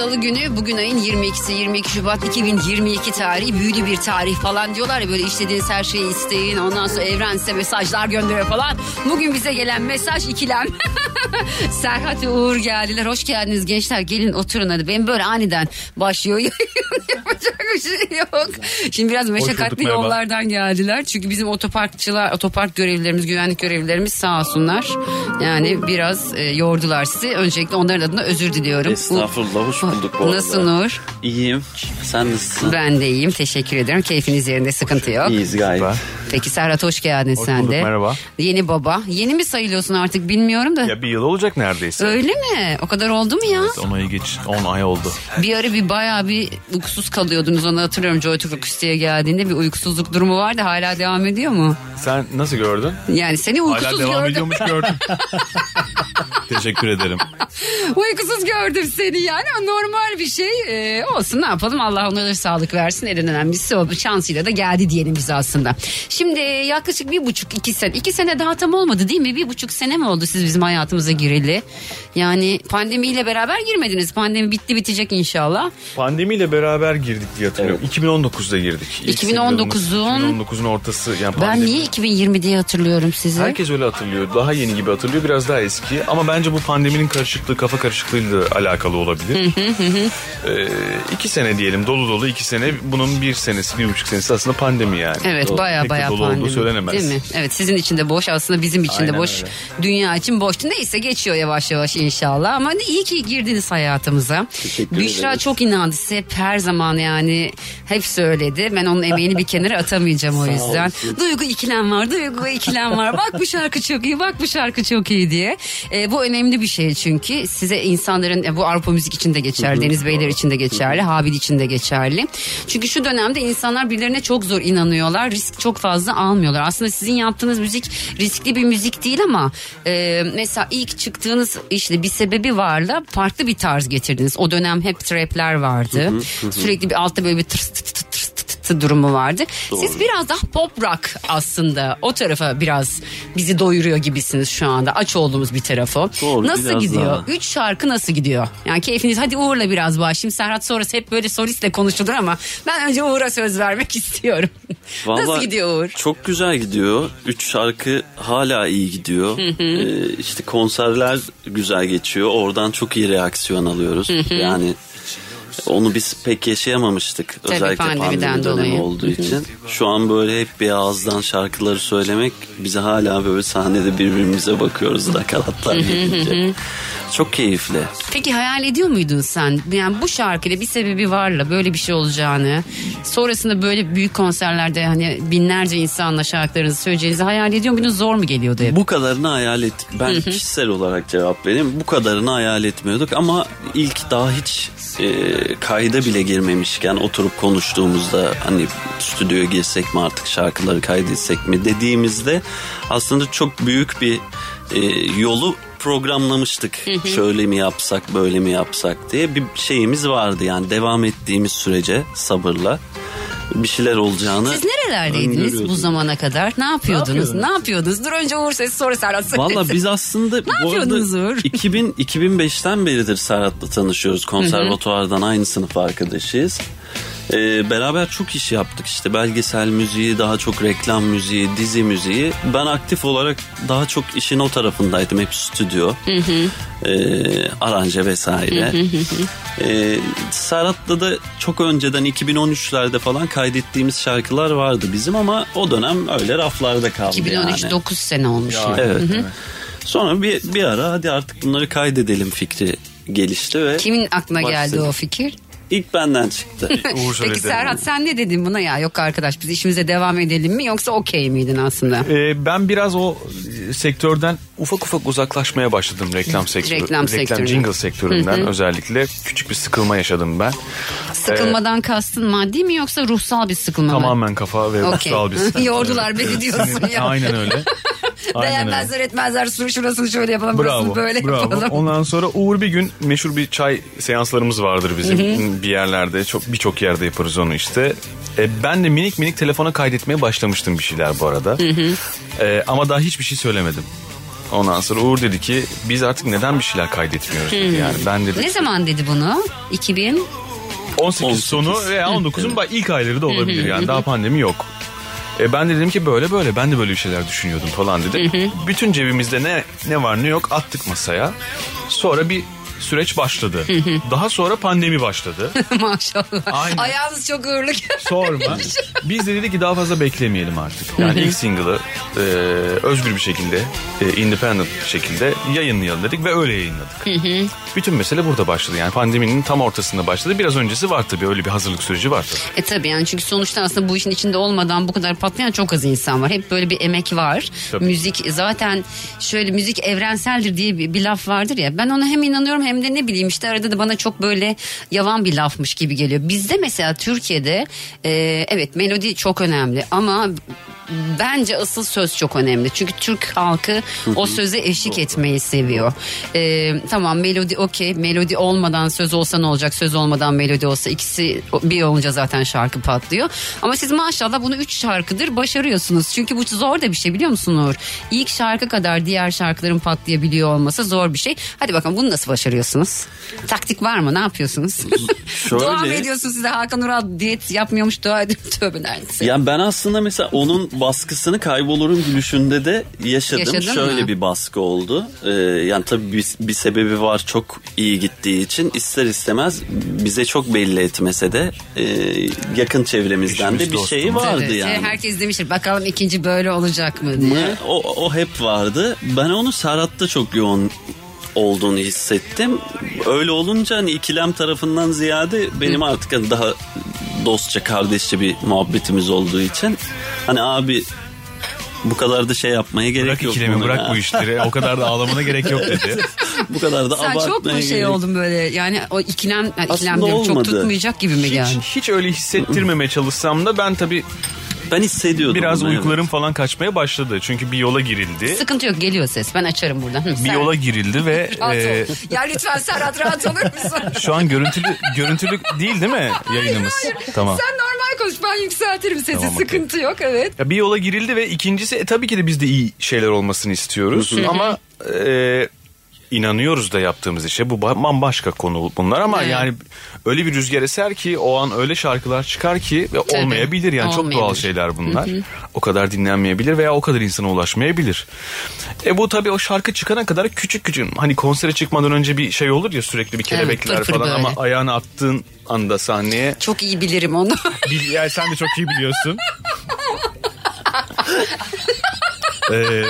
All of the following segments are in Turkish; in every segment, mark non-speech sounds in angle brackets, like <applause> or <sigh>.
Salı günü bugün ayın 22'si 22 Şubat 2022 tarihi büyülü bir tarih falan diyorlar ya böyle istediğiniz her şeyi isteyin ondan sonra evren size mesajlar gönderiyor falan. Bugün bize gelen mesaj ikilem. <laughs> Serhat ve Uğur geldiler. Hoş geldiniz gençler gelin oturun hadi. Benim böyle aniden başlıyor. <laughs> Yapacak bir şey yok. Şimdi biraz meşakkatli yollardan geldiler. Çünkü bizim otoparkçılar, otopark görevlilerimiz, güvenlik görevlilerimiz sağ olsunlar. Yani biraz e, yordular sizi. Öncelikle onların adına özür diliyorum. Estağfurullah hoş bulduk bu arada. Nasıl Nur? İyiyim. Sen nasılsın? Ben de iyiyim. Teşekkür ederim. Keyfiniz yerinde sıkıntı yok. İyiyiz gayet. Süper. Peki Serhat hoş geldin Hoş sen bulduk, de. merhaba. Yeni baba. Yeni mi sayılıyorsun artık bilmiyorum da. Ya bir yıl olacak neredeyse. Öyle mi? O kadar oldu mu ya? 10 ayı geç, 10 ay oldu. Bir ara bir bayağı bir uykusuz kalıyordunuz onu hatırlıyorum. Joy Türk Akustiğe geldiğinde bir uykusuzluk durumu vardı. Hala devam ediyor mu? Sen nasıl gördün? Yani seni Hala uykusuz devam gördüm. ediyormuş gördüm. <laughs> Teşekkür ederim. Uykusuz gördüm seni yani normal bir şey. Ee, olsun ne yapalım Allah ona da sağlık versin. En önemlisi o şansıyla da geldi diyelim biz aslında. Şimdi yaklaşık bir buçuk iki sene. iki sene daha tam olmadı değil mi? Bir buçuk sene mi oldu siz bizim hayatımıza gireli? Yani pandemiyle beraber girmediniz. Pandemi bitti bitecek inşallah. Pandemiyle beraber girdik diye hatırlıyorum. 2019'da girdik. İlk 2019'un 2019'un ortası. Yani Ben niye 2020 diye hatırlıyorum sizi? Herkes öyle hatırlıyor. Daha yeni gibi hatırlıyor. Biraz daha eski. Ama bence bu pandeminin karışıklığı, kafa karışıklığıyla alakalı olabilir. ee, iki sene diyelim. Dolu dolu iki sene. Bunun bir senesi, bir buçuk senesi aslında pandemi yani. Evet baya baya dolu olduğu pandemi. söylenemez. Değil mi? Evet sizin için de boş aslında bizim için de Aynen boş. öyle. Dünya için boştu. Neyse geçiyor yavaş yavaş inşallah. Ama iyi ki girdiniz hayatımıza. Teşekkür Büşra ederiz. çok inandı size hep her zaman yani hep söyledi. Ben onun emeğini bir kenara atamayacağım o <laughs> yüzden. Duygu ikilem var, duygu ikilem var. Bak bu şarkı çok iyi, bak bu şarkı çok iyi diye. Ee, bu önemli bir şey çünkü size insanların e, bu Avrupa müzik için de geçerli, Deniz Beyler için de geçerli, Habil için de geçerli. Çünkü şu dönemde insanlar birilerine çok zor inanıyorlar. Risk çok fazla almıyorlar. Aslında sizin yaptığınız müzik riskli bir müzik değil ama e, mesela ilk çıktığınız işte bir sebebi varla farklı bir tarz getirdiniz. O dönem hep trapler vardı. Sürekli bir altta böyle bir tırs tıt tırs tıt durumu vardı. Siz biraz daha pop rock aslında o tarafa biraz bizi doyuruyor gibisiniz şu anda. Aç olduğumuz bir tarafı. Doğru, nasıl gidiyor? daha. Üç şarkı nasıl gidiyor? Yani keyfiniz hadi Uğur'la biraz başlayayım. Serhat sonrası hep böyle solistle konuşulur ama ben önce Uğur'a söz vermek <laughs> istiyorum. nasıl Vallahi gidiyor Uğur? Çok güzel gidiyor. Üç şarkı hala iyi gidiyor. Ee, işte konserler güzel geçiyor. Oradan çok iyi reaksiyon alıyoruz. Yani onu biz pek yaşayamamıştık. Tabii, Özellikle pandemiden pandemi dönemi dolayı. olduğu için. Şu an böyle hep bir ağızdan şarkıları söylemek bize hala böyle sahnede birbirimize bakıyoruz nakaratlar gelince. Çok keyifli. Peki hayal ediyor muydun sen? Yani bu şarkıyla bir sebebi varla böyle bir şey olacağını, sonrasında böyle büyük konserlerde hani binlerce insanla şarkılarınızı söyleyeceğinizi hayal ediyor muydun? Zor mu geliyordu hep? Bu kadarını hayal et. Ben kişisel olarak cevap vereyim. Bu kadarını hayal etmiyorduk ama ilk daha hiç e, kayda bile girmemişken oturup konuştuğumuzda hani stüdyoya girsek mi artık şarkıları kaydetsek mi dediğimizde aslında çok büyük bir e, yolu programlamıştık. Şöyle mi yapsak, böyle mi yapsak diye bir şeyimiz vardı. Yani devam ettiğimiz sürece sabırla bir şeyler olacağını Siz nerelerdeydiniz bu zamana kadar? Ne yapıyordunuz? Ne yapıyordunuz? Dur önce Uğur sesi sonra Serhat söylesin. Valla biz aslında <laughs> bu arada yapıyordunuz Uğur? 2000, 2005'ten beridir Serhat'la tanışıyoruz. Konservatuvardan aynı sınıf arkadaşıyız. Ee, beraber çok iş yaptık işte belgesel müziği, daha çok reklam müziği, dizi müziği. Ben aktif olarak daha çok işin o tarafındaydım hep stüdyo, ee, aranje vesaire. Ee, Serhat'la da çok önceden 2013'lerde falan kaydettiğimiz şarkılar vardı bizim ama o dönem öyle raflarda kaldı 2013 yani. 9 sene olmuş. yani. Evet. Sonra bir, bir ara hadi artık bunları kaydedelim fikri gelişti ve Kimin aklına geldi o fikir? İlk benden çıktı. <laughs> Peki Serhat sen ne dedin buna ya? Yok arkadaş biz işimize devam edelim mi yoksa okey miydin aslında? Ee, ben biraz o sektörden ufak ufak uzaklaşmaya başladım reklam sektörü. Reklam sektöründen. jingle sektöründen özellikle küçük bir sıkılma yaşadım ben. Sıkılmadan kastın maddi mi yoksa ruhsal bir sıkılma mı? Tamamen kafa ve Okey. ruhsal bir <laughs> sıkıntı. Yordular beni diyorsun ya. Aynen öyle. <laughs> Aynen öyle. Beğenmezler etmezler şunu şurasını şöyle yapalım burasını Bravo. böyle bravo. yapalım. Ondan sonra Uğur bir gün meşhur bir çay seanslarımız vardır bizim bir yerlerde. Çok birçok yerde yaparız onu işte. E, ben de minik minik telefona kaydetmeye başlamıştım bir şeyler bu arada. E, ama daha hiçbir şey söylemedim. Ondan sonra Uğur dedi ki biz artık neden bir şeyler kaydetmiyoruz dedi. Yani ben dedi Ne zaman dedi bunu? 2000 18, 18. sonu veya 19'un ba- ilk ayları da olabilir yani daha pandemi yok. E ben de dedim ki böyle böyle ben de böyle bir şeyler düşünüyordum falan dedim. Bütün cebimizde ne ne var ne yok attık masaya. Sonra bir süreç başladı. Daha sonra pandemi başladı. <laughs> maşallah. Aynen. Ayağınız çok uğurlu. Sorma. <laughs> Biz de dedik ki daha fazla beklemeyelim artık. Yani ilk single'ı e, özgür bir şekilde, e, independent bir şekilde yayınlayalım dedik ve öyle yayınladık. Bütün mesele burada başladı. Yani pandeminin tam ortasında başladı. Biraz öncesi var tabii öyle bir hazırlık süreci var tabii. E tabii yani çünkü sonuçta aslında bu işin içinde olmadan bu kadar patlayan çok az insan var. Hep böyle bir emek var. Tabii. Müzik zaten şöyle müzik evrenseldir diye bir, bir laf vardır ya. Ben ona hem inanıyorum hem de ne bileyim işte arada da bana çok böyle yavan bir lafmış gibi geliyor. Bizde mesela Türkiye'de e, evet melodi çok önemli ama bence asıl söz çok önemli. Çünkü Türk halkı o söze eşlik etmeyi seviyor. Ee, tamam melodi okey. Melodi olmadan söz olsa ne olacak? Söz olmadan melodi olsa ikisi bir olunca zaten şarkı patlıyor. Ama siz maşallah bunu üç şarkıdır başarıyorsunuz. Çünkü bu zor da bir şey biliyor musun Uğur? İlk şarkı kadar diğer şarkıların patlayabiliyor olması zor bir şey. Hadi bakalım bunu nasıl başarıyorsunuz? Taktik var mı? Ne yapıyorsunuz? <laughs> Şöyle- dua mı ediyorsun size Hakan Ural diyet yapmıyormuş dua ediyorum. <laughs> Tövbe neredeyse. Ya ben aslında mesela onun baskısını kaybolurum gülüşünde de yaşadım. Yaşadın Şöyle mı? bir baskı oldu. Ee, yani tabii bir, bir sebebi var çok iyi gittiği için ister istemez bize çok belli etmese de e, yakın çevremizden Eşimiz, de bir şey dostumuz. vardı Evet, yani. Herkes demiştir bakalım ikinci böyle olacak mı diye. Mı? O, o hep vardı. Ben onu Serhat'ta çok yoğun olduğunu hissettim. Öyle olunca hani ikilem tarafından ziyade benim artık hani daha dostça kardeşçe bir muhabbetimiz olduğu için hani abi bu kadar da şey yapmaya gerek Bırak yok. ikilemi buna bırak ya. bu işleri. O kadar da ağlamana gerek yok dedi. <laughs> Bu kadar da Sen abartmaya çok mu şey gerek- oldun böyle yani o ikilem, yani ikilem diyorum, çok tutmayacak gibi mi Hiç, geldi? hiç öyle hissettirmemeye çalışsam da ben tabii Ben hissediyordum. biraz bunu, evet. uykularım falan kaçmaya başladı. Çünkü bir yola girildi. Sıkıntı yok geliyor ses ben açarım buradan. Hı, Bir sen- yola girildi ve <laughs> e, Ya lütfen Serhat rahat olur musun? <laughs> şu an görüntülü görüntülü değil değil mi yayınımız? Tamam. Sen normal konuş ben yükseltirim sesi Tamam, sıkıntı yok evet. Ya bir yola girildi ve ikincisi e, tabii ki de biz de iyi şeyler olmasını istiyoruz ama e, inanıyoruz da yaptığımız işe bu ba- bambaşka konu bunlar ama Evet. yani öyle bir rüzgar eser ki o an öyle şarkılar çıkar ki ve Tabii, olmayabilir yani çok doğal olmayabilir. şeyler bunlar. O kadar dinlenmeyebilir veya o kadar insana ulaşmayabilir. E bu tabii o şarkı çıkana kadar küçük küçük hani konsere çıkmadan önce bir şey olur ya sürekli bir kelebekler fırfır falan ama böyle. ayağını attığın anda sahneye Çok iyi bilirim onu. <laughs> Bil- yani sen de çok iyi biliyorsun. <laughs> Ee,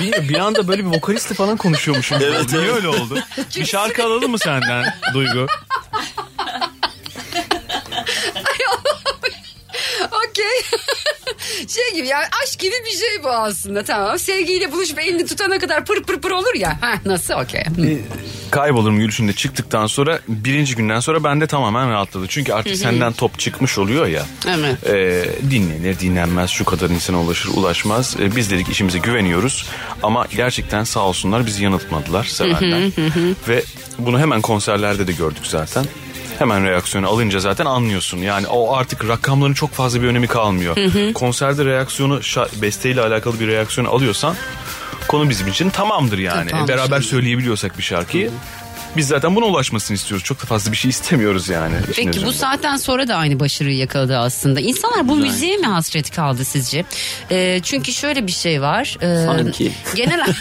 bir, bir anda böyle bir vokalistle falan konuşuyormuşum. Evet, Niye öyle oldu? <laughs> Bir şarkı alalım mı senden Duygu? <laughs> Okey. Şey gibi yani aşk gibi bir şey bu aslında tamam. Sevgiyle buluşup elini tutana kadar pır pır pır olur ya. Ha, nasıl okey. Hı. Kaybolurum yürüyüşünde çıktıktan sonra birinci günden sonra bende tamamen rahatladı. Çünkü artık senden top çıkmış oluyor ya. Evet. Ee, dinlenir dinlenmez şu kadar insana ulaşır ulaşmaz. Ee, biz dedik işimize güveniyoruz. Ama gerçekten sağ olsunlar bizi yanıltmadılar sevenler. Ve bunu hemen konserlerde de gördük zaten. Hemen reaksiyonu alınca zaten anlıyorsun. Yani o artık rakamların çok fazla bir önemi kalmıyor. Konserde reaksiyonu besteyle alakalı bir reaksiyonu alıyorsan konu bizim için tamamdır yani. Tamam, Beraber şimdi. söyleyebiliyorsak bir şarkıyı biz zaten buna ulaşmasını istiyoruz. Çok da fazla bir şey istemiyoruz yani. Peki bu saatten sonra da aynı başarıyı yakaladı aslında. İnsanlar bu müziğe mi hasret kaldı sizce? Ee, çünkü şöyle bir şey var. Ee, Sanki. Genel <laughs>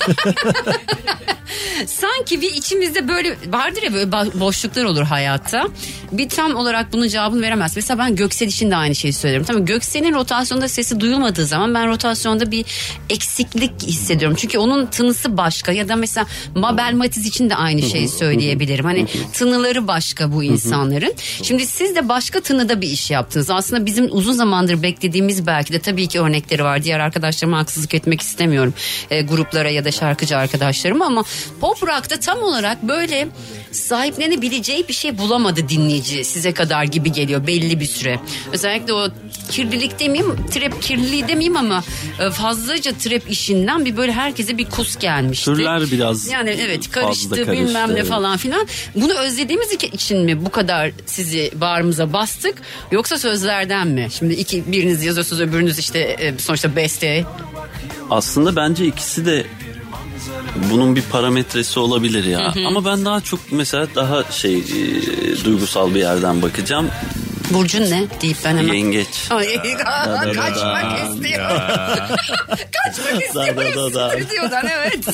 Sanki bir içimizde böyle vardır ya böyle boşluklar olur hayatta. Bir tam olarak bunun cevabını veremez. Mesela ben Göksel için de aynı şeyi söylerim. Tamam Göksel'in rotasyonda sesi duyulmadığı zaman ben rotasyonda bir eksiklik hissediyorum. Çünkü onun tınısı başka ya da mesela Mabel Matiz için de aynı şeyi söyleyeyim. Söyleyebilirim. Hani tınıları başka bu insanların. Şimdi siz de başka tınıda bir iş yaptınız. Aslında bizim uzun zamandır beklediğimiz belki de tabii ki örnekleri var. Diğer arkadaşlarıma haksızlık etmek istemiyorum. E, gruplara ya da şarkıcı arkadaşlarıma ama pop rock'ta tam olarak böyle sahiplenebileceği bir şey bulamadı dinleyici size kadar gibi geliyor belli bir süre. Özellikle o kirlilik demeyeyim, trap kirliliği demeyeyim ama e, fazlaca trap işinden bir böyle herkese bir kus gelmişti. Türler biraz Yani evet karıştı, karıştı, bilmem ne evet. falan filan. Bunu özlediğimiz için mi bu kadar sizi bağrımıza bastık yoksa sözlerden mi? Şimdi iki biriniz yazıyorsunuz öbürünüz işte e, sonuçta beste. Aslında bence ikisi de bunun bir parametresi olabilir ya. Ama ben daha çok mesela daha şey e, duygusal bir yerden bakacağım. Burcun ne deyip ben hemen. Yengeç. Ay, <laughs> kaçmak istiyor. <laughs> kaçmak Da, da, istiyor. da, da. Stüdyodan evet.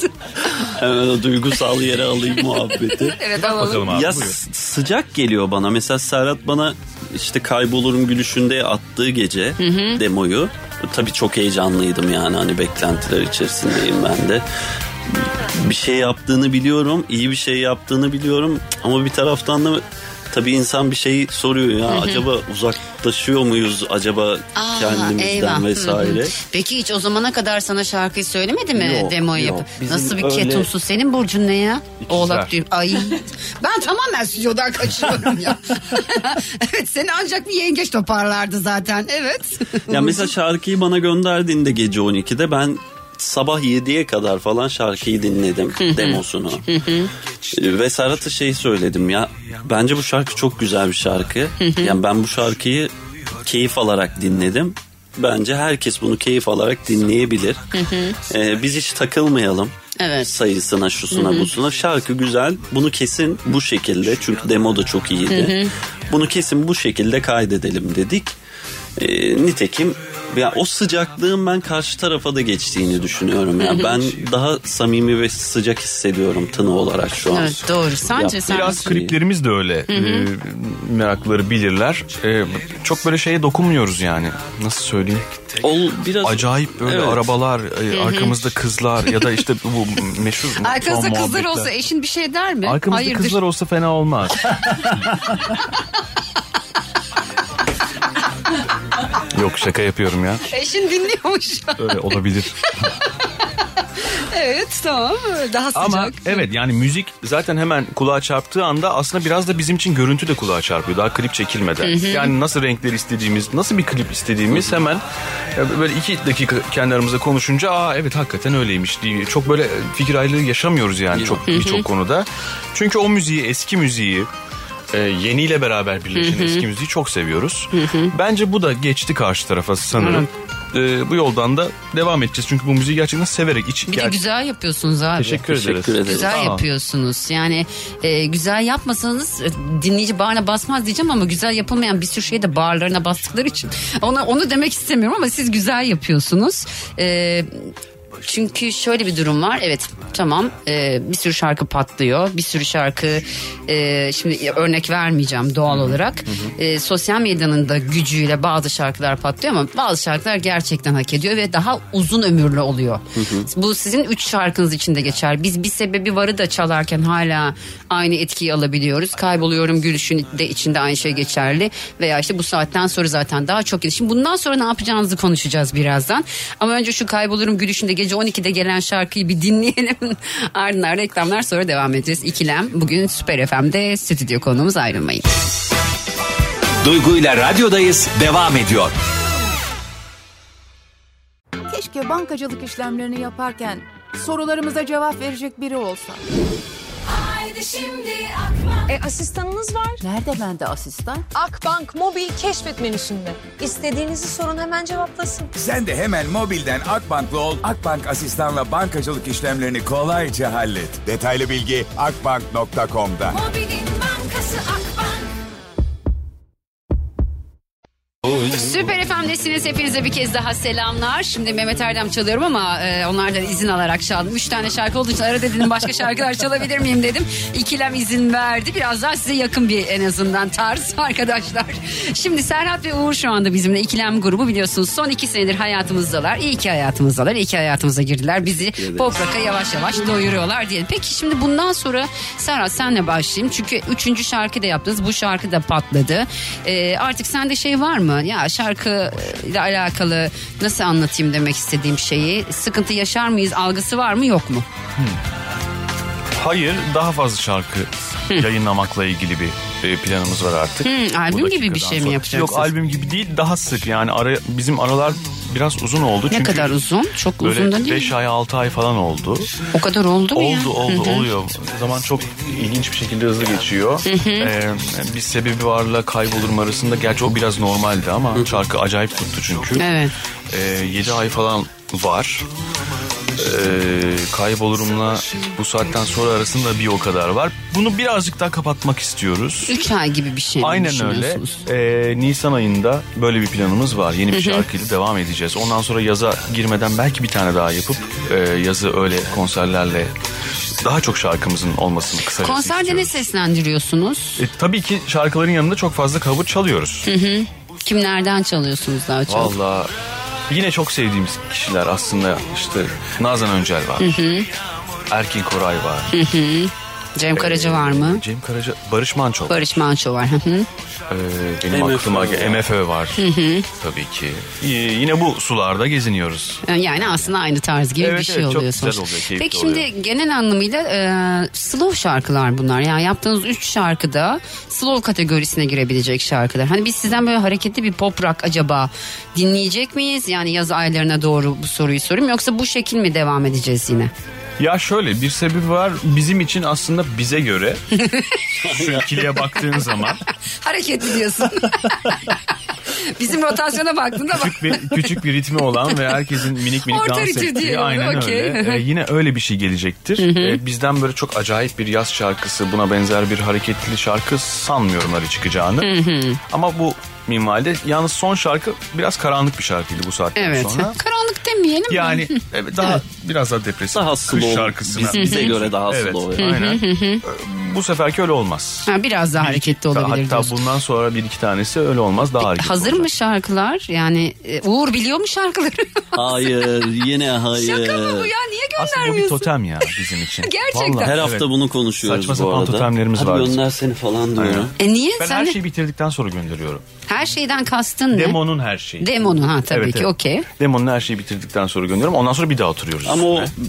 Hemen o duygusal yere alayım muhabbeti. <laughs> evet alalım. Bakalım abi ya sıcak geliyor bana. Mesela Serhat bana işte kaybolurum gülüşünde attığı gece demoyu. Tabii çok heyecanlıydım yani hani beklentiler içerisindeyim ben de. Bir şey yaptığını biliyorum, iyi bir şey yaptığını biliyorum ama bir taraftan da tabii insan bir şey soruyor ya acaba uzaklaşıyor muyuz acaba Aa, kendimizden eyvah. vesaire. Hı hı. Peki hiç o zamana kadar sana şarkıyı söylemedi mi Yok, demoyu yok. yapıp? Bizim Nasıl bir öyle- ketumsun senin burcun ne ya? Oğlak İkizler. diyor. Ay <laughs> ben tamamen stüdyodan kaçıyorum ya. <laughs> evet seni ancak bir yengeç toparlardı zaten evet. Ya mesela şarkıyı bana gönderdiğinde gece 12'de ben sabah 7'ye kadar falan şarkıyı dinledim demosunu. Ve Serhat'a şey söyledim ya bence bu şarkı çok güzel bir şarkı. yani ben bu şarkıyı keyif alarak dinledim. Bence herkes bunu keyif alarak dinleyebilir. Ee, biz hiç takılmayalım. Evet. sayısına şusuna busuna şarkı güzel bunu kesin bu şekilde çünkü demo da çok iyiydi bunu kesin bu şekilde kaydedelim dedik Ee, nitekim ya o sıcaklığın ben karşı tarafa da geçtiğini düşünüyorum ya ben daha samimi ve sıcak hissediyorum tını olarak şu an Evet doğru. Sence sen Biraz kliplerimiz de öyle. Ee, meraklıları bilirler. Ee, çok böyle şeye dokunmuyoruz yani. Nasıl söyleyeyim? Ol biraz Acayip böyle Evet. arabalar, e, arkamızda kızlar ya da işte bu meşhur <laughs> son Arkanızda kızlar muhabbetler. olsa eşin bir şey der mi? Arkamızda Hayırdır? kızlar olsa fena olmaz. <laughs> Yok şaka yapıyorum ya. Eşin dinliyormuş. Öyle olabilir. <laughs> evet tamam daha sıcak. Ama evet yani müzik zaten hemen kulağa çarptığı anda aslında biraz da bizim için görüntü de kulağa çarpıyor. Daha klip çekilmeden. Yani nasıl renkler istediğimiz, nasıl bir klip istediğimiz hemen böyle iki dakika kendi aramızda konuşunca aa evet hakikaten öyleymiş diye. Çok böyle fikir ayrılığı yaşamıyoruz yani çok birçok konuda. Çünkü o müziği, eski müziği e, yeniyle beraber birleşen eski müziği çok seviyoruz. Bence bu da geçti karşı tarafa sanırım. E, bu yoldan da devam edeceğiz. Çünkü bu müziği gerçekten severek iç. Bir de güzel yapıyorsunuz abi. Teşekkür, Teşekkür ederiz. ederiz. Güzel ol. yapıyorsunuz. Yani e, güzel yapmasanız e, dinleyici bağrına basmaz diyeceğim ama güzel yapılmayan bir sürü şey de bağırlarına bastıkları için. Ona, onu demek istemiyorum ama siz güzel yapıyorsunuz. E, çünkü şöyle bir durum var. Evet tamam e, bir sürü şarkı patlıyor. Bir sürü şarkı e, şimdi örnek vermeyeceğim doğal olarak. E, sosyal medyanın da gücüyle bazı şarkılar patlıyor ama bazı şarkılar gerçekten hak ediyor ve daha uzun ömürlü oluyor. Bu sizin üç şarkınız içinde geçer. Biz bir sebebi varı da çalarken hala aynı etkiyi alabiliyoruz. Kayboluyorum gülüşün de içinde aynı şey geçerli. Veya işte bu saatten sonra zaten daha çok Şimdi bundan sonra ne yapacağınızı konuşacağız birazdan. Ama önce şu kaybolurum gülüşünde gece 12'de gelen şarkıyı bir dinleyelim. <laughs> Ardından reklamlar sonra devam edeceğiz. İkilem bugün Süper FM'de stüdyo konuğumuz ayrılmayın. Duygu ile radyodayız devam ediyor. Keşke bankacılık işlemlerini yaparken sorularımıza cevap verecek biri olsa. E asistanınız var. Nerede bende asistan? Akbank mobil keşfet menüsünde. İstediğinizi sorun hemen cevaplasın. Sen de hemen mobilden Akbank'lı ol. Akbank asistanla bankacılık işlemlerini kolayca hallet. Detaylı bilgi akbank.com'da. Mobilin Süper FM'desiniz. Hepinize bir kez daha selamlar. Şimdi Mehmet Erdem çalıyorum ama e, onlardan izin alarak çaldım. Üç tane şarkı olduğu için arada dedim başka şarkılar çalabilir miyim dedim. İkilem izin verdi. Biraz daha size yakın bir en azından tarz <laughs> arkadaşlar. Şimdi Serhat ve Uğur şu anda bizimle ikilem grubu biliyorsunuz. Son iki senedir hayatımızdalar. İyi ki hayatımızdalar. İyi ki hayatımıza girdiler. Bizi pop rock'a yavaş yavaş doyuruyorlar diyelim. Peki şimdi bundan sonra Serhat senle başlayayım. Çünkü üçüncü şarkı da yaptınız. Bu şarkı da patladı. E, artık sende şey var mı? Ya şarkı ile alakalı nasıl anlatayım demek istediğim şeyi. Sıkıntı yaşar mıyız? Algısı var mı yok mu? Hayır daha fazla şarkı yayınlamakla ilgili bir e, planımız var artık. Hmm, albüm gibi bir şey mi sonra. yapacaksınız? Yok albüm gibi değil daha sık yani ara, bizim aralar biraz uzun oldu. Ne Çünkü kadar uzun? Çok uzun da Böyle değil 5 mi? ay 6 ay falan oldu. O kadar oldu mu ya? Oldu oldu oluyor. Zaman çok ilginç bir şekilde hızlı geçiyor. Ee, bir sebebi varla kaybolurum arasında. Gerçi o biraz normaldi ama şarkı acayip tuttu çünkü. Evet. Ee, 7 ay falan var. Ee, kaybolurumla bu saatten sonra arasında bir o kadar var. Bunu birazcık daha kapatmak istiyoruz. Üç ay gibi bir şey mi Aynen öyle. düşünüyorsunuz? Ee, Nisan ayında böyle bir planımız var. Yeni bir şarkıyla devam edeceğiz. Ondan sonra yaza girmeden belki bir tane daha yapıp e, yazı öyle konserlerle daha çok şarkımızın olmasını kısacası Konserde ne seslendiriyorsunuz? E, tabii ki şarkıların yanında çok fazla cover çalıyoruz. Hı hı. Kimlerden çalıyorsunuz daha çok? Valla yine çok sevdiğimiz kişiler aslında işte Nazan Öncel var. Hı hı. Erkin Koray var. Hı hı. Cem Karaca var mı? Cem Karaca, Barış Manço. Barış Manço var. Hı hı. Ee, benim MFÖ aklıma var. MFÖ var. Hı hı. Tabii ki. Ee, yine bu sularda geziniyoruz. Yani aslında aynı tarz gibi Evet, bir şey evet, çok oluyor güzel sonuçta. oluyor, keyifli Peki şimdi oluyor. genel anlamıyla e, slow şarkılar bunlar. Yani yaptığınız üç şarkıda slow kategorisine girebilecek şarkılar. Hani biz sizden böyle hareketli bir pop rock acaba dinleyecek miyiz? Yani yaz aylarına doğru bu soruyu sorayım. Yoksa bu şekil mi devam edeceğiz yine? Ya şöyle bir sebebi var. Bizim için aslında bize göre. <laughs> Şu ikiliye baktığın zaman. Hareketli diyorsun. <laughs> <laughs> Bizim rotasyona baktığında bak. küçük bir küçük bir ritmi olan ve herkesin minik minik Orta dans ettiği aynen okey. öyle. <laughs> Ee, yine öyle bir şey gelecektir. Ee, bizden böyle çok acayip bir yaz şarkısı buna benzer bir hareketli şarkı sanmıyorum öyle çıkacağını. Ama bu minvalde yalnız son şarkı biraz karanlık bir şarkıydı bu saatten Evet. sonra. Karanlık demeyelim. mi? Yani evet, daha biraz daha depresif. Daha Kış slow. şarkısına. Biz- bize göre daha evet, slow yani. Aynen. Bu seferki öyle olmaz. Ha, biraz daha hareketli olabilir Hatta diyorsun. bundan sonra bir iki tanesi öyle olmaz daha hareketli Hazır mı şarkılar? Yani e, Uğur biliyor mu şarkıları? <laughs> Hayır yine hayır. Şaka mı bu ya? Niye Aslında bu bir göndermiyorsun? totem ya bizim için. <laughs> Gerçekten. Vallahi, Her evet. hafta bunu konuşuyoruz Saçma bu sapan arada. totemlerimiz Hadi var bizim. gönder seni falan diyorum. E niye? Ben Sen her de- şeyi bitirdikten sonra gönderiyorum. her şeyden kastın ne? Demonun her şeyi. Demonu ha tabii Evet, ki evet. okey. Demonun her şeyi bitirdikten sonra gönderiyorum. Ondan sonra bir daha oturuyoruz. Ama o üstüne.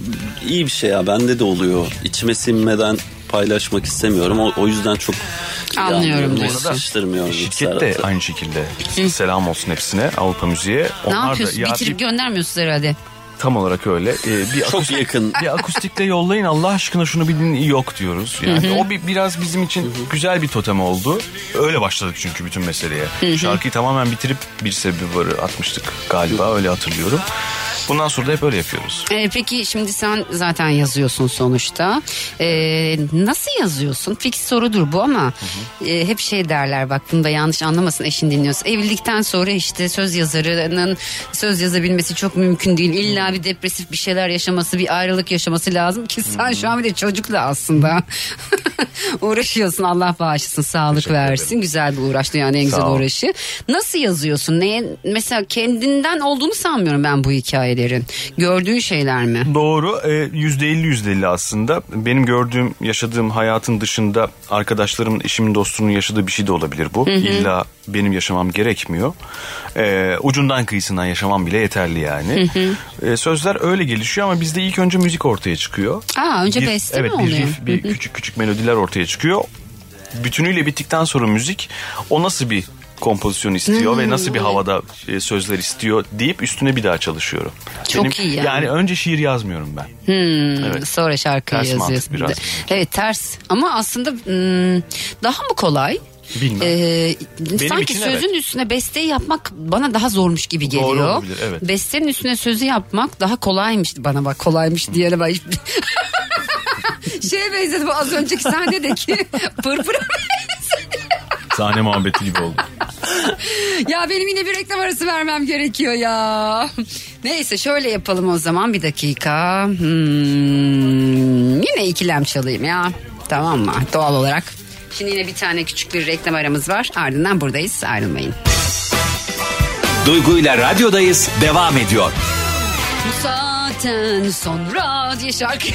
iyi bir şey ya bende de oluyor. İçime sinmeden paylaşmak istemiyorum. O, o yüzden çok Anlıyorum diyorsun. Şirket de aynı şekilde. Selam olsun hepsine Avrupa Müziğe. Ne Onlar yapıyorsun? da ya Bitirip göndermiyorsunuz herhalde. Tam olarak öyle. Ee, bir Çok akustik, yakın. bir akustikle yollayın Allah aşkına şunu bilin yok diyoruz. Yani o bir, biraz bizim için güzel bir totem oldu. Öyle başladık çünkü bütün meseleye. Şarkıyı tamamen bitirip bir sebebi var atmıştık galiba öyle hatırlıyorum. Bundan sonra da hep öyle yapıyoruz. E, peki şimdi sen zaten yazıyorsun sonuçta. E, nasıl yazıyorsun? Fix sorudur bu ama e, hep şey derler bak bunu da yanlış anlamasın eşin dinliyorsa. Evlilikten sonra işte söz yazarının söz yazabilmesi çok mümkün değil. İlla bir depresif bir şeyler yaşaması, bir ayrılık yaşaması lazım ki sen şu an bir de çocukla aslında <laughs> <laughs> uğraşıyorsun. Allah bağışlasın, sağlık versin. Güzel bir uğraş dünyanın en güzel uğraşı. Nasıl yazıyorsun? Neye, mesela kendinden olduğunu sanmıyorum ben bu hikayelerin. Gördüğün şeyler mi? Doğru e, yüzde elli yüzde elli aslında. Benim gördüğüm yaşadığım hayatın dışında arkadaşlarımın eşimin dostunun yaşadığı bir şey de olabilir bu. İlla benim yaşamam gerekmiyor. E, ucundan kıyısından yaşamam bile yeterli yani. E, sözler öyle gelişiyor ama bizde ilk önce müzik ortaya çıkıyor. Aa önce Bir- beste evet, mi bir oluyor? riff, bir küçük küçük melodiler ortaya çıkıyor. Bütünüyle bittikten sonra müzik o nasıl bir kompozisyon istiyor ve nasıl bir havada e, sözler istiyor deyip üstüne bir daha çalışıyorum. Çok iyi yani. Yani önce şiir yazmıyorum ben. Hmm, Evet. Sonra şarkıyı Ters yazıyorsun. biraz. Evet ters ama aslında hmm, daha mı kolay? Bilmem. Ee, sanki için sözün evet. üstüne besteyi yapmak bana daha zormuş gibi Doğru geliyor. olabilir, evet. Bestenin üstüne sözü yapmak daha kolaymış. Bana bak kolaymış diyene bak. <laughs> Şeye benzedi bu az önceki sahnedeki <laughs> pırpır. Sahne muhabbeti gibi oldu. ya benim yine bir reklam arası vermem gerekiyor ya. Neyse şöyle yapalım o zaman bir dakika. Hmm, yine ikilem çalayım ya. Tamam mı? Doğal olarak. Şimdi yine bir tane küçük bir reklam aramız var. Ardından buradayız. Ayrılmayın. Duygu ile radyodayız devam ediyor. Bu saatten sonra diye şarkı. <laughs>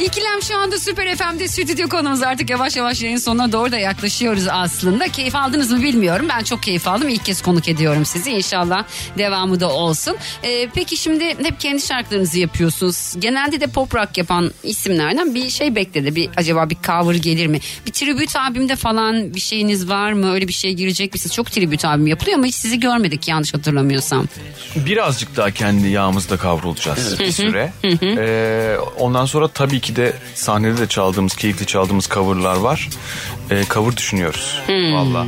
İkilem şu anda Süper FM'de stüdyo konumuz artık yavaş yavaş yayın sonuna doğru da yaklaşıyoruz aslında. Keyif aldınız mı bilmiyorum. Ben çok keyif aldım. İlk kez konuk ediyorum sizi. İnşallah devamı da olsun. Ee, peki şimdi hep kendi şarkılarınızı yapıyorsunuz. Genelde de pop rock yapan isimlerden bir şey bekledi. Bir acaba bir cover gelir mi? Bir tribüt albümde falan bir şeyiniz var mı? Öyle bir şey girecek misiniz? Çok tribüt albüm yapılıyor ama hiç sizi görmedik yanlış hatırlamıyorsam. Birazcık daha kendi yağımızda kavrulacağız bir süre. Ee, ondan sonra tabii ki de sahnede de çaldığımız, keyifli çaldığımız coverlar var. Ee, cover düşünüyoruz. Valla.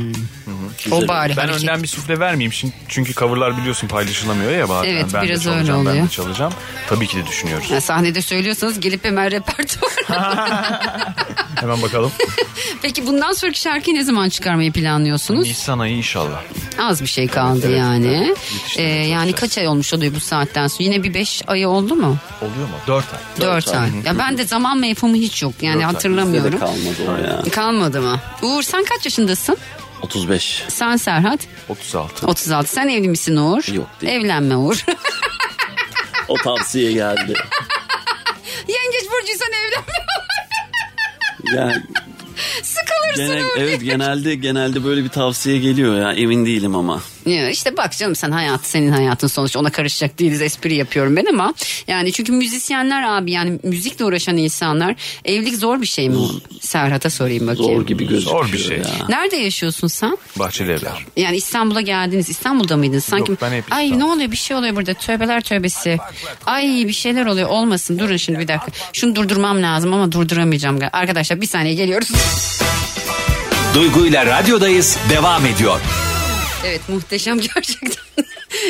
O bari Ben hareket. önden bir sufle vermeyeyim şimdi çünkü coverlar biliyorsun paylaşılamıyor ya bazen. Evet, ben biraz de öyle çalacağım, Ben oluyor. de çalacağım. Tabii ki de düşünüyoruz. Ya sahnede söylüyorsanız gelip hemen repertuar. <laughs> Hemen bakalım. <laughs> Peki bundan sonraki şarkıyı ne zaman çıkarmayı planlıyorsunuz? Nisan ayı inşallah. Az bir şey kaldı evet, yani. evet. Ee, yani kaç ay olmuş oluyor bu saatten sonra? Yine bir beş ay oldu mu? Oluyor mu? Dört ay. Dört, ay. Ya ben de zaman mefhumu hiç yok. Yani Dört ay. hatırlamıyorum. Kalmadı o ya. Kalmadı mı? Uğur sen kaç yaşındasın? 35. Sen Serhat? 36. 36. Sen evli misin Uğur? Yok, değil. Evlenme Uğur. <laughs> O tavsiye geldi. Yengeç burcuysan evlenme. Yani Sıkılırsın gene, evet genelde genelde böyle bir tavsiye geliyor ya emin değilim ama. Ya işte bak canım sen hayat senin hayatın sonuçta ona karışacak değiliz espri yapıyorum ben ama yani çünkü müzisyenler abi yani müzikle uğraşan insanlar evlilik zor bir şey mi? Serhat'a sorayım bakayım. Zor gibi gözüküyor Zor bir şey. ya. Nerede yaşıyorsun sen? Bahçeli evler. Yani İstanbul'a geldiniz. İstanbul'da mıydınız? Sanki Yok, ben hep Ay ne oluyor? Bir şey oluyor burada. Tövbeler tövbesi. Ay bir şeyler oluyor. Olmasın. Durun şimdi bir dakika. Şunu durdurmam lazım ama durduramayacağım. Arkadaşlar bir saniye geliyoruz. Duygu ile radyodayız devam ediyor. evet muhteşem <laughs> gerçekten.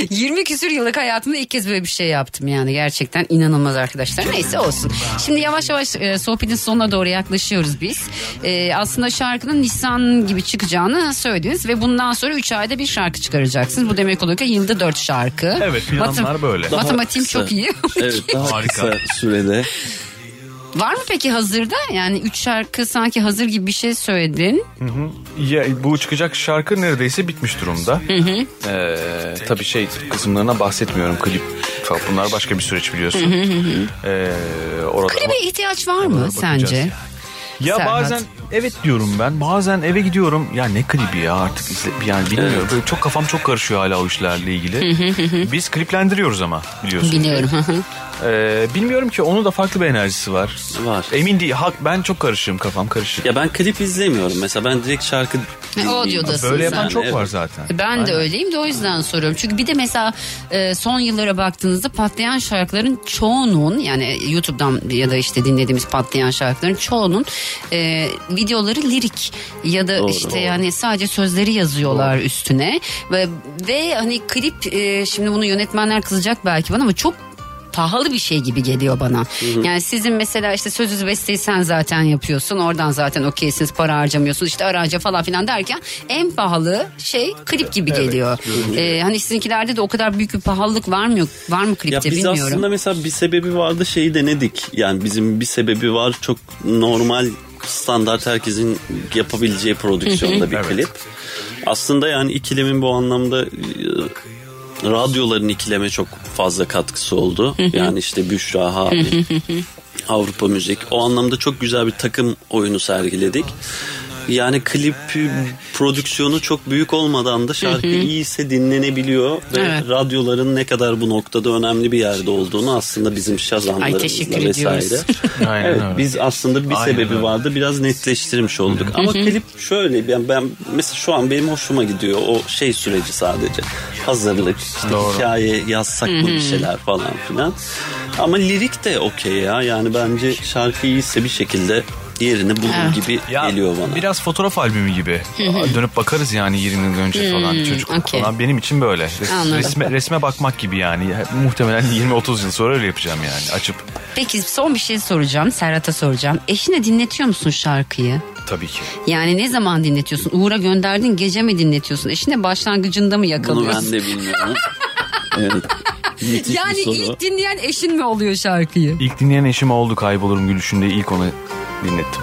20 küsür yıllık hayatımda ilk kez böyle bir şey yaptım yani gerçekten inanılmaz arkadaşlar. Neyse olsun. Şimdi yavaş yavaş e, sohbetin sonuna doğru yaklaşıyoruz biz. E, aslında şarkının Nisan gibi çıkacağını söylediniz ve bundan sonra 3 ayda bir şarkı çıkaracaksınız. Bu demek oluyor ki yılda 4 şarkı. Evet, planlar böyle. Matematiğim çok iyi. Evet daha Harika. kısa sürede. Var mı peki hazırda? Yani 3 şarkı sanki hazır gibi bir şey söyledin. Ya, bu çıkacak şarkı neredeyse bitmiş durumda. Ee, tabii şey kısımlarına bahsetmiyorum. Klip falan. bunlar başka bir süreç biliyorsun. Ee, orada Klibe ihtiyaç var mı sence? yani. Ya Serhat. bazen evet diyorum ben. Bazen eve gidiyorum. Ya ne klibi ya artık izle, yani bilmiyorum. Böyle çok kafam çok karışıyor hala o işlerle ilgili. Biz kliplendiriyoruz ama biliyorsun. Biliyorum. Ee, bilmiyorum ki onun da farklı bir enerjisi var. Var. Emin değil. Hak ben çok karışığım kafam karışık. Ya ben klip izlemiyorum mesela ben direkt şarkı audiodasın Böyle yapan sen. çok var zaten. Ben de öyleyim de o yüzden soruyorum. Çünkü bir de mesela e, son yıllara baktığınızda patlayan şarkıların çoğunun yani YouTube'dan ya da işte dinlediğimiz patlayan şarkıların çoğunun e, videoları lirik ya da Doğru, işte doğru. yani sadece sözleri yazıyorlar üstüne ve ve hani klip e, şimdi bunu yönetmenler kızacak belki bana ama çok pahalı bir şey gibi geliyor bana. Yani sizin mesela işte sözü besteyi sen zaten yapıyorsun. Oradan zaten okeysiniz para harcamıyorsun. İşte araca falan filan derken en pahalı şey klip gibi geliyor. Ee, hani sizinkilerde de o kadar büyük bir pahalılık var mı yok? Var mı Ya klipte biz bilmiyorum. aslında mesela bir sebebi vardı şeyi denedik. Yani bizim bir sebebi var çok normal standart herkesin yapabileceği prodüksiyonda bir Evet. klip. Aslında yani ikilemin bu anlamda e, radyoların ikileme çok fazla katkısı oldu. yani işte Büşra Habi, Avrupa Müzik. O anlamda çok güzel bir takım oyunu sergiledik. Yani klip prodüksiyonu çok büyük olmadan da şarkı iyiyse dinlenebiliyor ve Evet. radyoların ne kadar bu noktada önemli bir yerde olduğunu aslında bizim şazamlarımızla vesaire. <laughs> Aynen evet, öyle. biz aslında bir Aynen sebebi öyle. vardı biraz netleştirmiş olduk. Ama klip şöyle ben, ben mesela şu an benim hoşuma gidiyor o şey süreci sadece. Hazırlık, işte Doğru. hikaye yazsak mı bir şeyler falan filan. Ama lirik de okey ya yani bence şarkı iyiyse bir şekilde yerini bulur Evet. gibi Ya geliyor bana. biraz fotoğraf albümü gibi. Dönüp bakarız yani 20 yıl önce falan çocukluk okey. falan. Benim için böyle. Res- Anladım. resme, resme bakmak gibi yani. Muhtemelen 20-30 yıl sonra öyle yapacağım yani açıp. Peki son bir şey soracağım. Serhat'a soracağım. Eşine dinletiyor musun şarkıyı? Tabii ki. Yani ne zaman dinletiyorsun? Uğur'a gönderdin gece mi dinletiyorsun? Eşine başlangıcında mı Bunu yakalıyorsun? ben de bilmiyorum. <laughs> evet. Müthiş yani ilk dinleyen eşin mi oluyor şarkıyı? İlk dinleyen eşim oldu kaybolurum gülüşünde ilk onu dinlettim.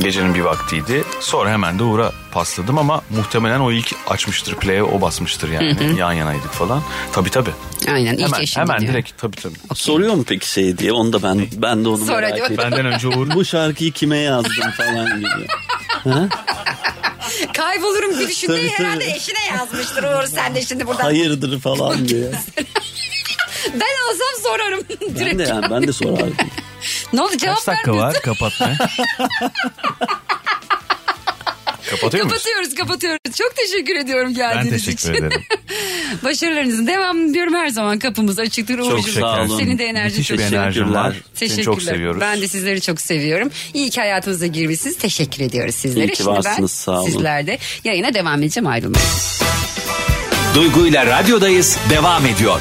Gecenin bir vaktiydi. Sonra hemen de Uğur'a pasladım ama muhtemelen o ilk açmıştır play'e o basmıştır yani. Yan yanaydık falan. Tabii tabii. Aynen ilk Hemen, eşin hemen diyor. direkt tabii tabii. Soruyor mu peki şey diye? Onu da ben ben de onu Sonra merak diyor. ediyorum. Benden önce Uğur Bu şarkıyı kime yazdım falan gibi. Kaybolurum gülüşünde Tabii, tabii. herhalde eşine yazmıştır Uğur sen de şimdi buradan. Hayırdır falan diye. <laughs> Ben olsam sorarım. Ben Direkt. de yani ben de sorardım. Ne oldu cevap Kaç dakika vermiyorsun? var kapatma. <laughs> Kapatıyor muyuz? Kapatıyoruz kapatıyoruz. Çok teşekkür ediyorum Ben geldiğiniz teşekkür için. ederim. <laughs> Başarılarınızın devamını diyorum her zaman kapımız açıktır. Çok sağ olun. Senin de enerji Müthiş bir çok enerjim var. Teşekkürler. Seni çok seviyoruz. Ben de sizleri çok seviyorum. İyi ki hayatımıza girmişsiniz. Teşekkür ediyoruz sizlere. İyi ki Şimdi ben varsınız, sağ olun. sizler de yayına devam edeceğim ayrılmayın. Duygu ile radyodayız devam ediyor.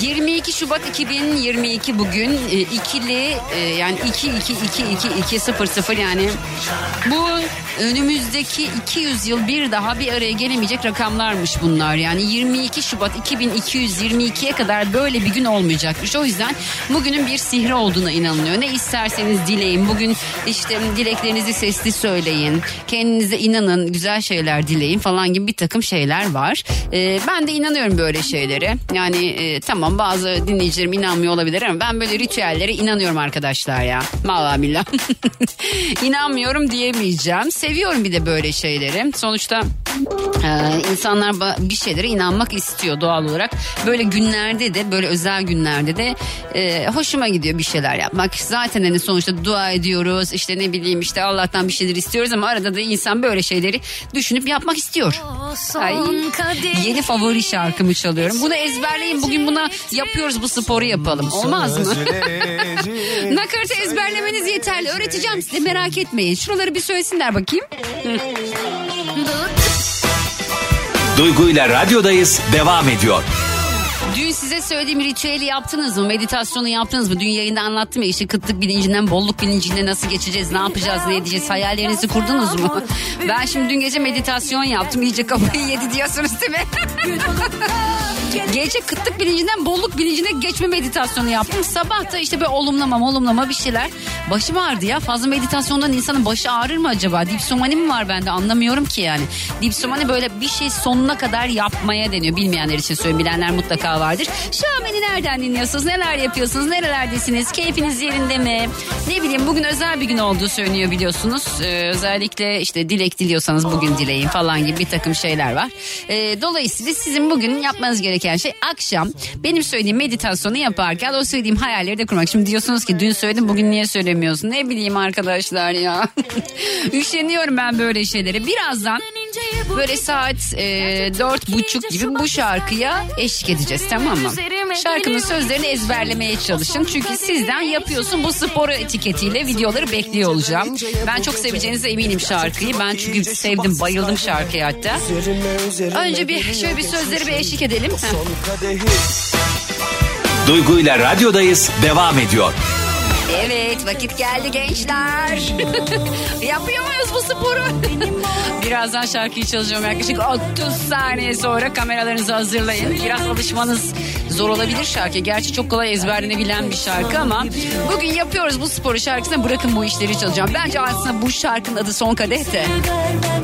22 Şubat 2022 bugün e, ikili e, yani 2 2 2 2 2 0 0 yani bu önümüzdeki 200 yıl bir daha bir araya gelemeyecek rakamlarmış bunlar. Yani 22 Şubat 2222'ye kadar böyle bir gün olmayacakmış. O yüzden bugünün bir sihri olduğuna inanılıyor. Ne isterseniz dileyin. Bugün işte dileklerinizi sesli söyleyin. Kendinize inanın. Güzel şeyler dileyin falan gibi bir takım şeyler var. E, ben de inanıyorum böyle şeylere. Yani e, tamam bazı dinleyicilerim inanmıyor olabilir ama ben böyle ritüellere inanıyorum arkadaşlar ya. Vallahi billah. <laughs> İnanmıyorum diyemeyeceğim. Seviyorum bir de böyle şeyleri. Sonuçta e, insanlar bir şeylere inanmak istiyor doğal olarak. Böyle günlerde de böyle özel günlerde de e, hoşuma gidiyor bir şeyler yapmak. Zaten hani sonuçta dua ediyoruz. işte ne bileyim işte Allah'tan bir şeyler istiyoruz ama arada da insan böyle şeyleri düşünüp yapmak istiyor. Ay, yeni favori şarkımı çalıyorum. Bunu ezberleyin. Bugün buna yapıyoruz bu sporu yapalım. Olmaz mı? <laughs> <laughs> Nakaratı ezberlemeniz yeterli. Öğreteceğim size merak etmeyin. Şuraları bir söylesinler bakayım. Duygu ile radyodayız devam ediyor. Söylediğim ritüeli yaptınız mı? Meditasyonu yaptınız mı? Dün yayında anlattım ya işte kıtlık bilincinden bolluk bilincine nasıl geçeceğiz, ne yapacağız, ne edeceğiz? Hayallerinizi kurdunuz mu? <laughs> Ben şimdi dün gece meditasyon yaptım. İyice kafayı yedi diyorsunuz değil mi? <laughs> Gece kıtlık bilincinden bolluk bilincine geçme meditasyonu yaptım. Sabah da işte böyle olumlama olumlama bir şeyler. Başım ağrıdı ya. Fazla meditasyondan insanın başı ağrır mı acaba? Dipsomani mi var bende anlamıyorum ki yani. Dipsomani böyle bir şey sonuna kadar yapmaya deniyor. Bilmeyenler için söyleyeyim. Bilenler mutlaka vardır. Beni nereden dinliyorsunuz? Neler yapıyorsunuz? Nerelerdesiniz? Keyfiniz yerinde mi? Ne bileyim bugün özel bir gün olduğu söyleniyor biliyorsunuz. Ee, özellikle işte dilek diliyorsanız bugün dileyin falan gibi bir takım şeyler var. Ee, dolayısıyla sizin bugün yapmanız gereken şey akşam benim söylediğim meditasyonu yaparken o söylediğim hayalleri de kurmak. Şimdi diyorsunuz ki dün söyledim bugün niye söylemiyorsun? Ne bileyim arkadaşlar ya. <laughs> Üşeniyorum ben böyle şeylere. Birazdan böyle saat e, dört buçuk gibi bu şarkıya eşlik edeceğiz tamam mı? Şarkının sözlerini ezberlemeye çalışın. Çünkü sizden yapıyorsun bu sporu etiketiyle videoları bekliyor olacağım. Ben çok seveceğinize eminim şarkıyı. Ben çünkü sevdim bayıldım şarkıya hatta. Önce bir şöyle bir sözleri bir eşlik edelim. Duygu ile radyodayız devam ediyor. Evet vakit geldi gençler. <laughs> Yapıyor muyuz bu sporu? <laughs> Birazdan şarkıyı çalacağım yaklaşık 30 saniye sonra kameralarınızı hazırlayın. Biraz alışmanız zor olabilir şarkı. Gerçi çok kolay ezberlenebilen bir şarkı ama bugün yapıyoruz bu sporu şarkısına bırakın bu işleri çalacağım. Bence aslında bu şarkının adı Son Kadeh de.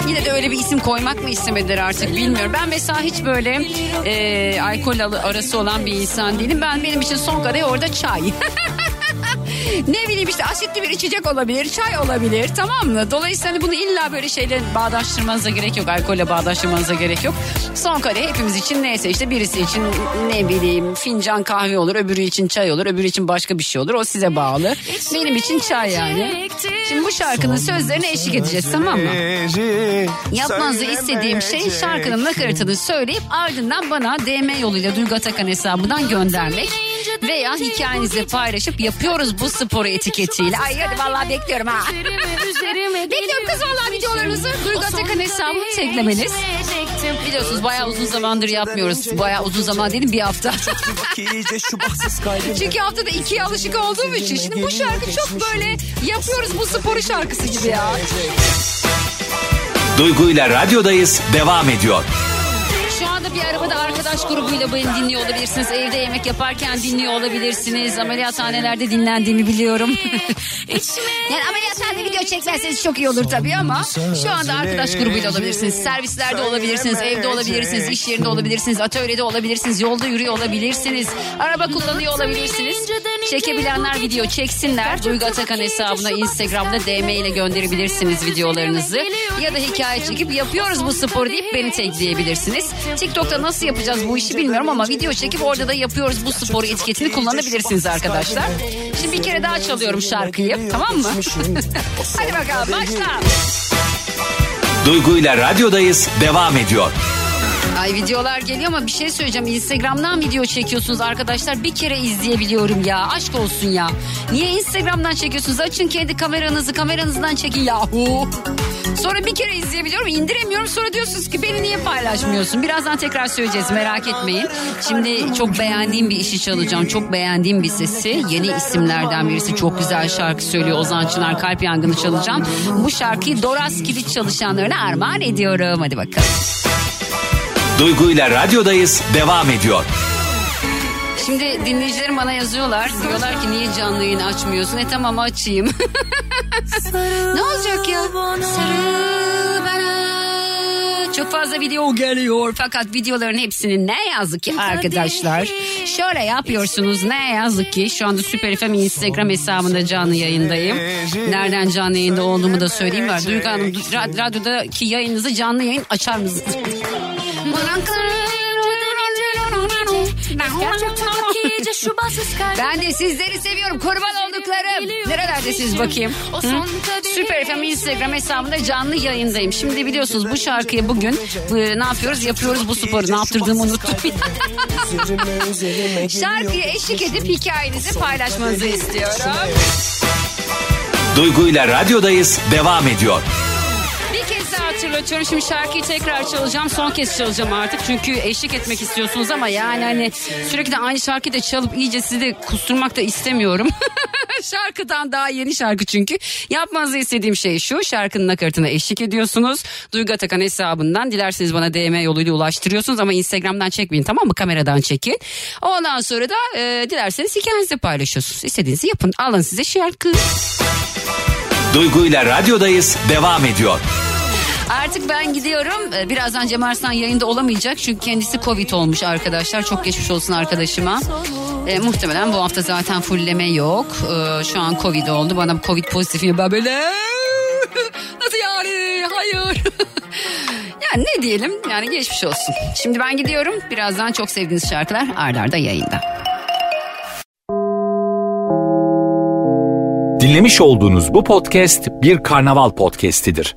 Yine de öyle bir isim koymak mı istemediler artık bilmiyorum. Ben mesela hiç böyle e, alkol arası olan bir insan değilim. Ben benim için Son Kadeh orada çay. <laughs> ne bileyim işte asitli bir içecek olabilir, çay olabilir tamam mı? Dolayısıyla hani bunu illa böyle şeyle bağdaştırmanıza gerek yok. Alkolle bağdaştırmanıza gerek yok. Son kadeh hepimiz için neyse işte birisi için ne bileyim fincan kahve olur, öbürü için çay olur, öbürü için başka bir şey olur. O size bağlı. Benim için çay yani. Şimdi bu şarkının sözlerine eşlik edeceğiz tamam mı? Yapmanızı istediğim şey şarkının nakaratını söyleyip ardından bana DM yoluyla Duygu Atakan hesabından göndermek veya hikayenizi paylaşıp yapıyoruz bu sporu etiketiyle. Ay hadi vallahi bekliyorum ha. <laughs> bekliyorum kız vallahi videolarınızı Duygu Atakan hesabını teklemeniz. Biliyorsunuz bayağı uzun zamandır yapmıyoruz. Bayağı uzun zaman dedim bir hafta. Çünkü haftada ikiye alışık olduğum için. Şimdi bu şarkı çok böyle yapıyoruz bu sporu şarkısı gibi ya. Duygu ile radyodayız devam ediyor. Şu anda bir arabada arkadaş grubuyla beni dinliyor olabilirsiniz. Evde yemek yaparken dinliyor olabilirsiniz. Ameliyathanelerde dinlendiğimi biliyorum. <laughs> yani ameliyathanede video çekmezseniz çok iyi olur tabii ama şu anda arkadaş grubuyla olabilirsiniz. Servislerde olabilirsiniz, evde olabilirsiniz, iş yerinde olabilirsiniz, atölyede olabilirsiniz, yolda yürüyor olabilirsiniz. Araba kullanıyor olabilirsiniz. Çekebilenler video çeksinler. Duygu Atakan hesabına Instagram'da DM ile gönderebilirsiniz videolarınızı. Ya da hikaye çekip yapıyoruz bu sporu deyip beni tagleyebilirsiniz. TikTok'ta nasıl yapacağız bu işi bilmiyorum ama video çekip orada da yapıyoruz bu sporu etiketini kullanabilirsiniz arkadaşlar. Şimdi bir kere daha çalıyorum şarkıyı tamam mı? <laughs> Hadi bakalım başla. Duygu ile radyodayız devam ediyor. Ay videolar geliyor ama bir şey söyleyeceğim. Instagram'dan video çekiyorsunuz arkadaşlar. Bir kere izleyebiliyorum ya. Aşk olsun ya. Niye Instagram'dan çekiyorsunuz? Açın kendi kameranızı kameranızdan çekin yahu. Sonra bir kere izleyebiliyorum indiremiyorum sonra diyorsunuz ki beni niye paylaşmıyorsun? Birazdan tekrar söyleyeceğiz merak etmeyin. Şimdi çok beğendiğim bir işi çalacağım. Çok beğendiğim bir sesi. Yeni isimlerden birisi çok güzel şarkı söylüyor. Ozan Çınar Kalp Yangını çalacağım. Bu şarkıyı Doras Kilit çalışanlarına armağan ediyorum. Hadi bakalım. Duygu ile radyodayız devam ediyor. Şimdi dinleyicilerim bana yazıyorlar. Diyorlar ki niye canlı yayın açmıyorsun? E tamam açayım. <laughs> ne olacak ya? Sarıl bana. Çok fazla video geliyor fakat videoların hepsinin ne yazık ki arkadaşlar şöyle yapıyorsunuz ne yazık ki şu anda Süper FM Instagram hesabında canlı yayındayım. Nereden canlı yayında olduğumu da söyleyeyim var. Duygu Hanım rad- radyodaki yayınınızı canlı yayın açar mısınız? Ben de sizleri seviyorum. Kurban olduklarım. Nerelerdesiniz bakayım? Hı? Süper FM Instagram hesabında canlı yayındayım. Şimdi biliyorsunuz bu şarkıyı bugün ne yapıyoruz? Yapıyoruz bu sporu. Ne yaptırdığımı unuttum. <laughs> Şarkıya eşlik edip hikayenizi paylaşmanızı istiyorum. Duygu ile radyodayız devam ediyor. Hatırlatıyorum. Şimdi şarkıyı tekrar çalacağım. Son kez çalacağım artık. Çünkü eşlik etmek istiyorsunuz ama yani hani sürekli de aynı şarkıyı da çalıp iyice sizi de kusturmak da istemiyorum. <laughs> Şarkıdan daha yeni şarkı çünkü. Yapmanızı istediğim şey şu. Şarkının nakaratına eşlik ediyorsunuz. Duygu Atakan hesabından dilerseniz bana DM yoluyla ulaştırıyorsunuz ama Instagram'dan çekmeyin tamam mı? Kameradan çekin. Ondan sonra da e, dilerseniz hikayenizi paylaşıyorsunuz. İstediğinizi yapın. Alın size şarkı. Duygu ile radyodayız devam ediyor. Artık ben gidiyorum. Ee, Birazdan Cem Arslan yayında olamayacak. Çünkü kendisi Covid olmuş arkadaşlar. Çok geçmiş olsun arkadaşıma. Ee, muhtemelen bu hafta zaten fulleme yok. Ee, şu an Covid oldu. Bana Covid pozitifim. Ben böyle nasıl yani? Hayır. <laughs> yani ne diyelim? Yani geçmiş olsun. Şimdi ben gidiyorum. Birazdan çok sevdiğiniz şarkılar ardarda yayında. Dinlemiş olduğunuz bu podcast bir karnaval podcastidir.